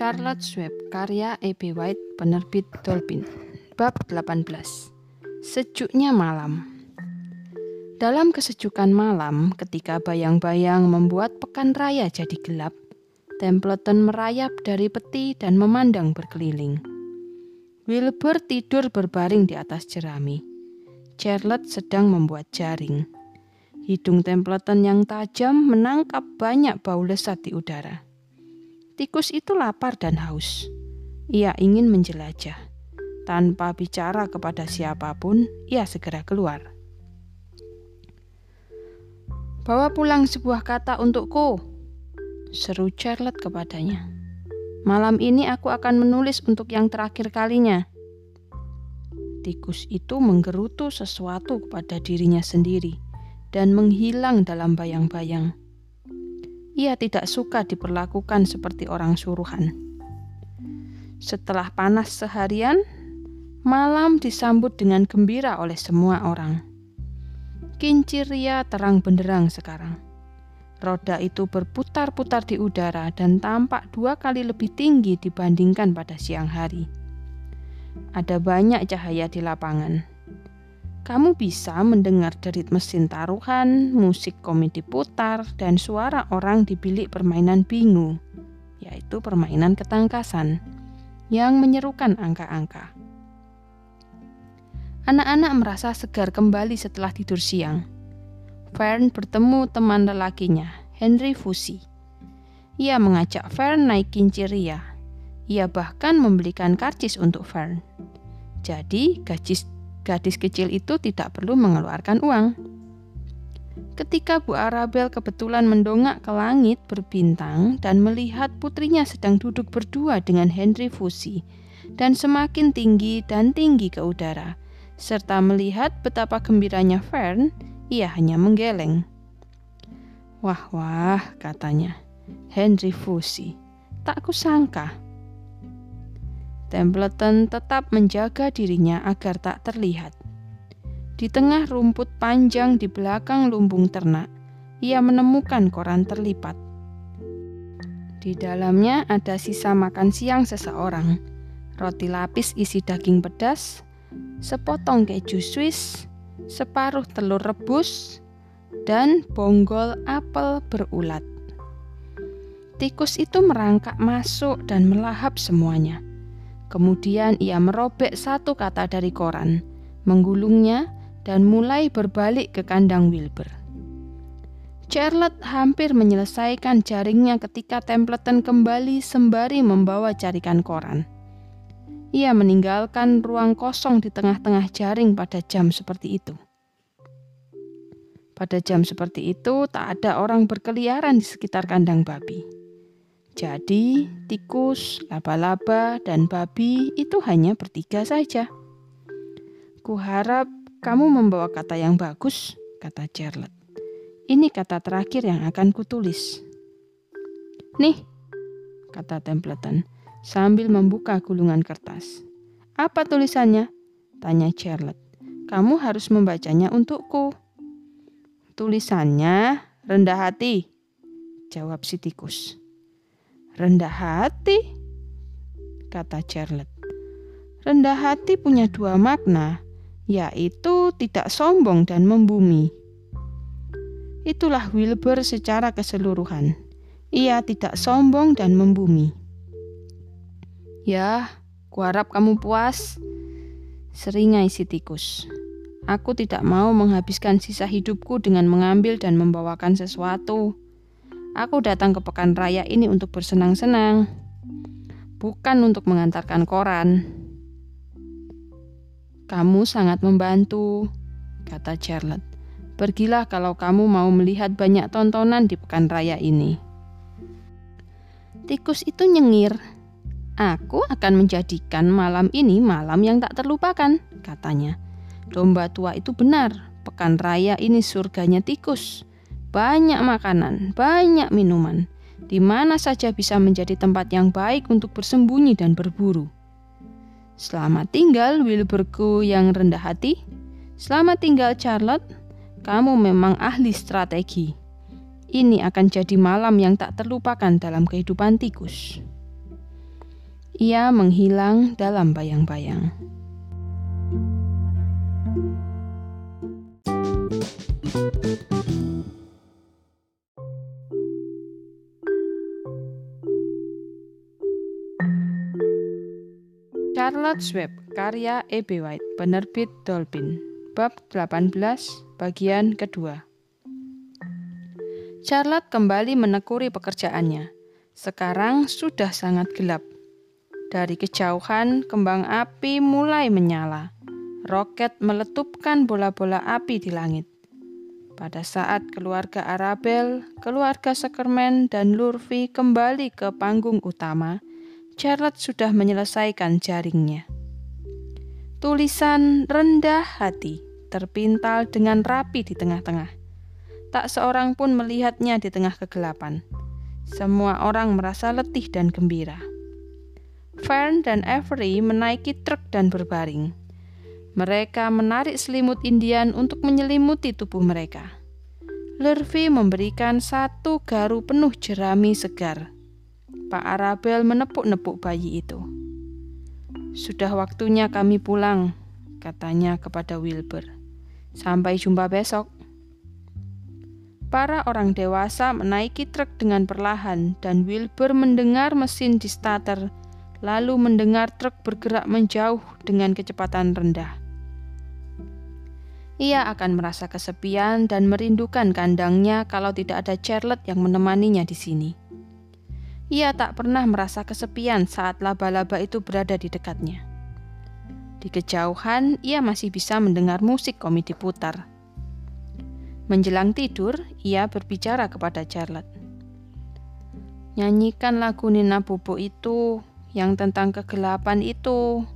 Charlotte Swab, karya E.B. White, penerbit Dolphin. Bab 18. Sejuknya malam. Dalam kesejukan malam, ketika bayang-bayang membuat pekan raya jadi gelap, Templeton merayap dari peti dan memandang berkeliling. Wilbur tidur berbaring di atas jerami. Charlotte sedang membuat jaring. Hidung Templeton yang tajam menangkap banyak bau lesat di udara. Tikus itu lapar dan haus. Ia ingin menjelajah. Tanpa bicara kepada siapa pun, ia segera keluar. Bawa pulang sebuah kata untukku, seru Charlotte kepadanya. Malam ini aku akan menulis untuk yang terakhir kalinya. Tikus itu menggerutu sesuatu kepada dirinya sendiri dan menghilang dalam bayang-bayang. Ia tidak suka diperlakukan seperti orang suruhan. Setelah panas seharian, malam disambut dengan gembira oleh semua orang. Kinciria terang benderang sekarang. Roda itu berputar-putar di udara dan tampak dua kali lebih tinggi dibandingkan pada siang hari. Ada banyak cahaya di lapangan kamu bisa mendengar derit mesin taruhan, musik komedi putar, dan suara orang di bilik permainan bingung, yaitu permainan ketangkasan, yang menyerukan angka-angka. Anak-anak merasa segar kembali setelah tidur siang. Fern bertemu teman lelakinya, Henry Fusi. Ia mengajak Fern naik kinciria. Ia bahkan membelikan karcis untuk Fern. Jadi, gadis gadis kecil itu tidak perlu mengeluarkan uang. Ketika Bu Arabel kebetulan mendongak ke langit berbintang dan melihat putrinya sedang duduk berdua dengan Henry Fusi dan semakin tinggi dan tinggi ke udara, serta melihat betapa gembiranya Fern, ia hanya menggeleng. Wah, wah, katanya. Henry Fusi, tak kusangka Templeton tetap menjaga dirinya agar tak terlihat. Di tengah rumput panjang di belakang lumbung ternak, ia menemukan koran terlipat. Di dalamnya ada sisa makan siang seseorang, roti lapis isi daging pedas, sepotong keju Swiss, separuh telur rebus, dan bonggol apel berulat. Tikus itu merangkak masuk dan melahap semuanya. Kemudian ia merobek satu kata dari koran, menggulungnya, dan mulai berbalik ke kandang Wilbur. Charlotte hampir menyelesaikan jaringnya ketika Templeton kembali sembari membawa carikan koran. Ia meninggalkan ruang kosong di tengah-tengah jaring pada jam seperti itu. Pada jam seperti itu, tak ada orang berkeliaran di sekitar kandang babi. Jadi, tikus, laba-laba, dan babi itu hanya bertiga saja. Kuharap kamu membawa kata yang bagus, kata Charlotte. Ini kata terakhir yang akan kutulis. Nih, kata Templeton sambil membuka gulungan kertas. Apa tulisannya? Tanya Charlotte. Kamu harus membacanya untukku. Tulisannya rendah hati, jawab si tikus. Rendah hati, kata Charlotte. Rendah hati punya dua makna, yaitu tidak sombong dan membumi. Itulah Wilbur secara keseluruhan. Ia tidak sombong dan membumi. Ya, kuharap kamu puas. Seringai si tikus. Aku tidak mau menghabiskan sisa hidupku dengan mengambil dan membawakan sesuatu. Aku datang ke pekan raya ini untuk bersenang-senang, bukan untuk mengantarkan koran. Kamu sangat membantu, kata Charlotte. Pergilah kalau kamu mau melihat banyak tontonan di pekan raya ini. Tikus itu nyengir. Aku akan menjadikan malam ini malam yang tak terlupakan, katanya. Domba tua itu benar, pekan raya ini surganya tikus banyak makanan, banyak minuman, di mana saja bisa menjadi tempat yang baik untuk bersembunyi dan berburu. Selamat tinggal Wilburku yang rendah hati. Selamat tinggal Charlotte. Kamu memang ahli strategi. Ini akan jadi malam yang tak terlupakan dalam kehidupan tikus. Ia menghilang dalam bayang-bayang. Charlotte Sweb, karya E.B. White, penerbit Dolphin, bab 18, bagian kedua. Charlotte kembali menekuri pekerjaannya. Sekarang sudah sangat gelap. Dari kejauhan, kembang api mulai menyala. Roket meletupkan bola-bola api di langit. Pada saat keluarga Arabel, keluarga Sekerman, dan Lurvi kembali ke panggung utama, Charlotte sudah menyelesaikan jaringnya. Tulisan rendah hati terpintal dengan rapi di tengah-tengah. Tak seorang pun melihatnya di tengah kegelapan. Semua orang merasa letih dan gembira. Fern dan Avery menaiki truk dan berbaring. Mereka menarik selimut Indian untuk menyelimuti tubuh mereka. Lurvi memberikan satu garu penuh jerami segar Pak Arabel menepuk-nepuk bayi itu. Sudah waktunya kami pulang, katanya kepada Wilbur. Sampai jumpa besok. Para orang dewasa menaiki truk dengan perlahan dan Wilbur mendengar mesin di starter, lalu mendengar truk bergerak menjauh dengan kecepatan rendah. Ia akan merasa kesepian dan merindukan kandangnya kalau tidak ada Charlotte yang menemaninya di sini. Ia tak pernah merasa kesepian saat laba-laba itu berada di dekatnya. Di kejauhan, ia masih bisa mendengar musik komedi putar. Menjelang tidur, ia berbicara kepada Charlotte. Nyanyikan lagu Nina Bobo itu, yang tentang kegelapan itu.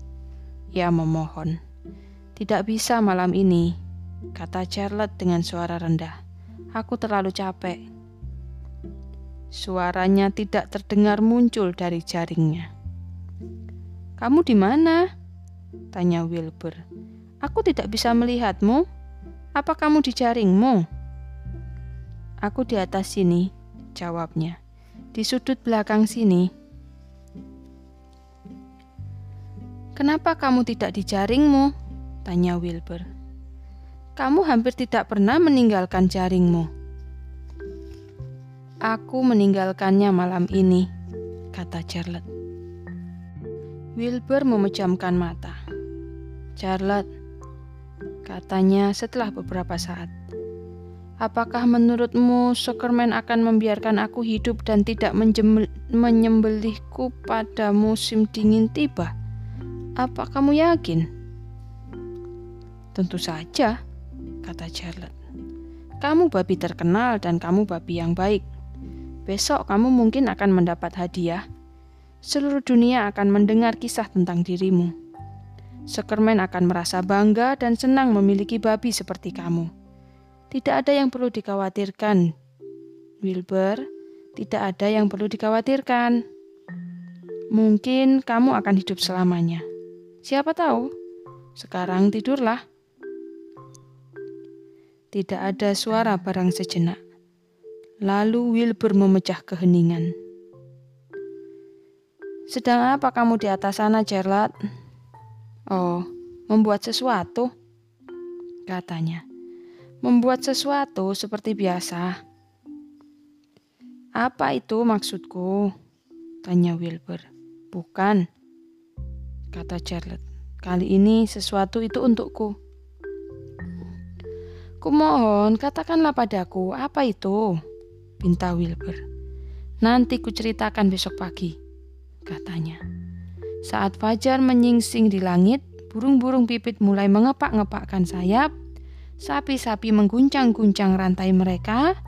Ia memohon. Tidak bisa malam ini, kata Charlotte dengan suara rendah. Aku terlalu capek. Suaranya tidak terdengar muncul dari jaringnya. "Kamu di mana?" tanya Wilbur. "Aku tidak bisa melihatmu. Apa kamu di jaringmu?" "Aku di atas sini," jawabnya. "Di sudut belakang sini." "Kenapa kamu tidak di jaringmu?" tanya Wilbur. "Kamu hampir tidak pernah meninggalkan jaringmu." Aku meninggalkannya malam ini, kata Charlotte. Wilbur memejamkan mata. Charlotte, katanya setelah beberapa saat. Apakah menurutmu Superman akan membiarkan aku hidup dan tidak menyembelihku pada musim dingin tiba? Apa kamu yakin? Tentu saja, kata Charlotte. Kamu babi terkenal dan kamu babi yang baik. Besok kamu mungkin akan mendapat hadiah. Seluruh dunia akan mendengar kisah tentang dirimu. Sekerman akan merasa bangga dan senang memiliki babi seperti kamu. Tidak ada yang perlu dikhawatirkan. Wilbur, tidak ada yang perlu dikhawatirkan. Mungkin kamu akan hidup selamanya. Siapa tahu? Sekarang tidurlah. Tidak ada suara barang sejenak. Lalu Wilbur memecah keheningan. Sedang apa kamu di atas sana, Charlotte? Oh, membuat sesuatu, katanya. Membuat sesuatu seperti biasa. Apa itu maksudku? Tanya Wilbur. Bukan, kata Charlotte. Kali ini sesuatu itu untukku. Kumohon, katakanlah padaku, apa itu? Pinta Wilbur. Nanti ku ceritakan besok pagi, katanya. Saat fajar menyingsing di langit, burung-burung pipit mulai mengepak-ngepakkan sayap, sapi-sapi mengguncang-guncang rantai mereka,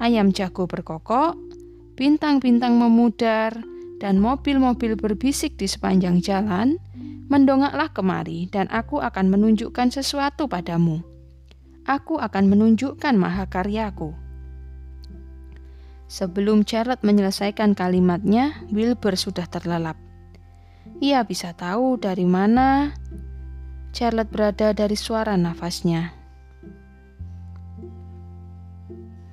ayam jago berkokok, bintang-bintang memudar, dan mobil-mobil berbisik di sepanjang jalan, mendongaklah kemari dan aku akan menunjukkan sesuatu padamu. Aku akan menunjukkan mahakaryaku. Sebelum Charlotte menyelesaikan kalimatnya, Wilbur sudah terlelap. Ia bisa tahu dari mana Charlotte berada dari suara nafasnya.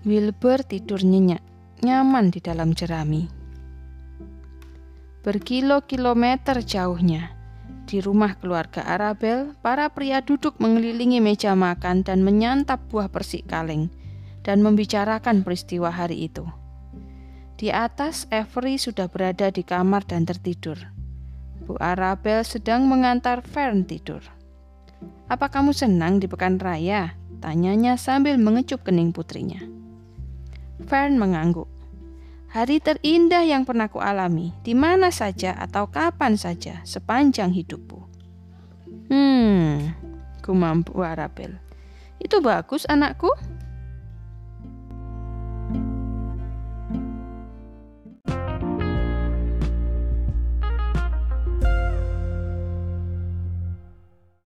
Wilbur tidur nyenyak, nyaman di dalam jerami. Berkilo-kilometer jauhnya, di rumah keluarga Arabel, para pria duduk mengelilingi meja makan dan menyantap buah persik kaleng dan membicarakan peristiwa hari itu. Di atas, Avery sudah berada di kamar dan tertidur. Bu Arabel sedang mengantar Fern tidur. Apa kamu senang di pekan raya? Tanyanya sambil mengecup kening putrinya. Fern mengangguk. Hari terindah yang pernah kualami, di mana saja atau kapan saja sepanjang hidupku. Hmm, ku mampu Arabel. Itu bagus anakku,